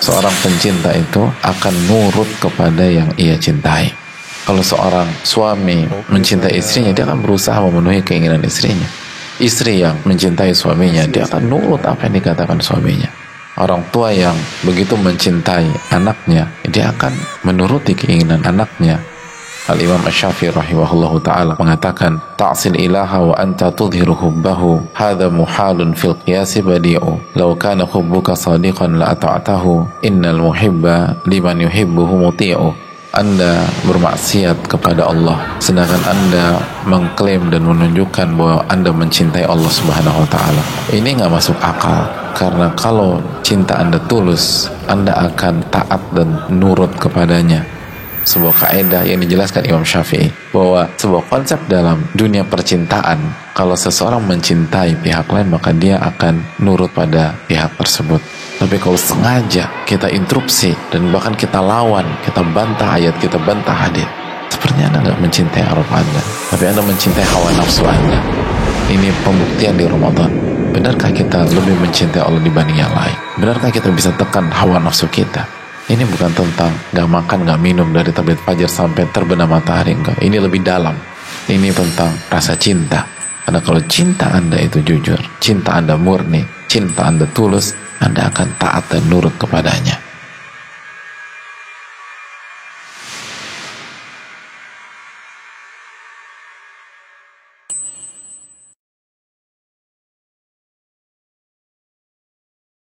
Seorang pencinta itu akan nurut kepada yang ia cintai. Kalau seorang suami mencintai istrinya, dia akan berusaha memenuhi keinginan istrinya. Istri yang mencintai suaminya, dia akan nurut apa yang dikatakan suaminya. Orang tua yang begitu mencintai anaknya, dia akan menuruti keinginan anaknya. Al-Imam Asy-Syafi'i rahimahullahu taala mengatakan ta'sil ilaha wa anta tudhiru hubbahu hadha muhalun fil qiyasi badi'u. Law kana hubbuka sadiqan la ata'tahu innal muhibba liman yuhibbuhu muti'u. Anda bermaksiat kepada Allah sedangkan Anda mengklaim dan menunjukkan bahwa Anda mencintai Allah Subhanahu wa taala. Ini nggak masuk akal karena kalau cinta Anda tulus, Anda akan taat dan nurut kepadanya sebuah kaidah yang dijelaskan Imam Syafi'i bahwa sebuah konsep dalam dunia percintaan kalau seseorang mencintai pihak lain maka dia akan nurut pada pihak tersebut. Tapi kalau sengaja kita interupsi dan bahkan kita lawan kita bantah ayat kita bantah hadis sepertinya anda nggak mencintai Arab anda tapi anda mencintai hawa nafsu anda. Ini pembuktian di Ramadan. Benarkah kita lebih mencintai Allah dibanding yang lain? Benarkah kita bisa tekan hawa nafsu kita ini bukan tentang gak makan gak minum dari terbit fajar sampai terbenam matahari enggak. Ini lebih dalam. Ini tentang rasa cinta. Karena kalau cinta anda itu jujur cinta anda murni cinta anda tulus anda akan taat dan nurut kepadanya